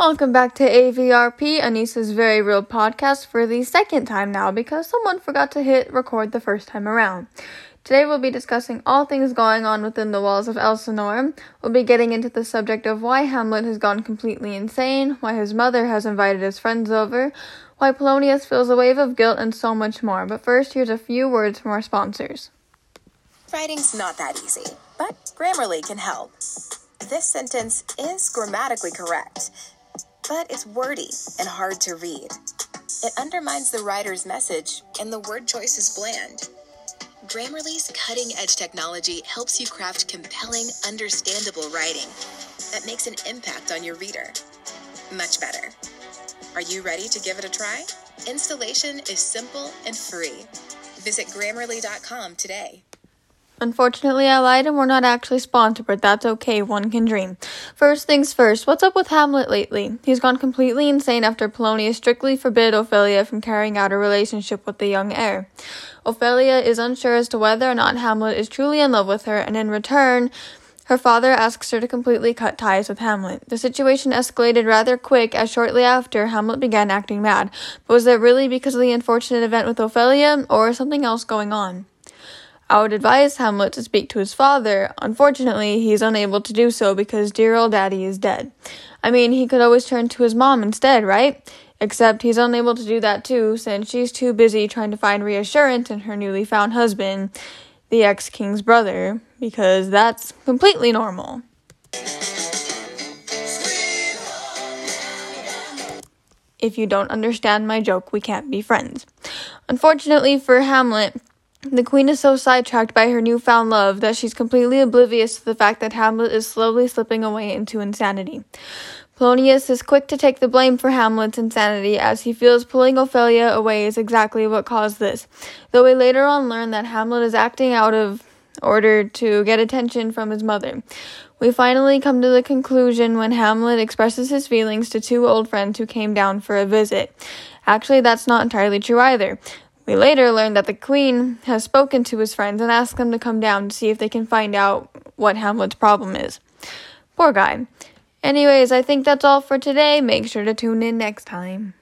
Welcome back to AVRP, Anissa's Very Real podcast for the second time now because someone forgot to hit record the first time around. Today we'll be discussing all things going on within the walls of Elsinore. We'll be getting into the subject of why Hamlet has gone completely insane, why his mother has invited his friends over, why Polonius feels a wave of guilt, and so much more. But first, here's a few words from our sponsors. Writing's not that easy, but Grammarly can help. This sentence is grammatically correct, but it's wordy and hard to read. It undermines the writer's message, and the word choice is bland. Grammarly's cutting edge technology helps you craft compelling, understandable writing that makes an impact on your reader. Much better. Are you ready to give it a try? Installation is simple and free. Visit grammarly.com today. Unfortunately, I lied and we're not actually sponsored, but that's okay, one can dream. First things first, what's up with Hamlet lately? He's gone completely insane after Polonius strictly forbid Ophelia from carrying out a relationship with the young heir. Ophelia is unsure as to whether or not Hamlet is truly in love with her, and in return, her father asks her to completely cut ties with Hamlet. The situation escalated rather quick as shortly after Hamlet began acting mad. But was that really because of the unfortunate event with Ophelia, or something else going on? I would advise Hamlet to speak to his father. Unfortunately, he is unable to do so because dear old daddy is dead. I mean, he could always turn to his mom instead, right? Except he's unable to do that too, since she's too busy trying to find reassurance in her newly found husband, the ex king's brother, because that's completely normal. If you don't understand my joke, we can't be friends. Unfortunately for Hamlet, the queen is so sidetracked by her newfound love that she's completely oblivious to the fact that Hamlet is slowly slipping away into insanity. Polonius is quick to take the blame for Hamlet's insanity as he feels pulling Ophelia away is exactly what caused this, though we later on learn that Hamlet is acting out of order to get attention from his mother. We finally come to the conclusion when Hamlet expresses his feelings to two old friends who came down for a visit. Actually, that's not entirely true either. We later learn that the queen has spoken to his friends and asked them to come down to see if they can find out what Hamlet's problem is. Poor guy. Anyways, I think that's all for today. Make sure to tune in next time.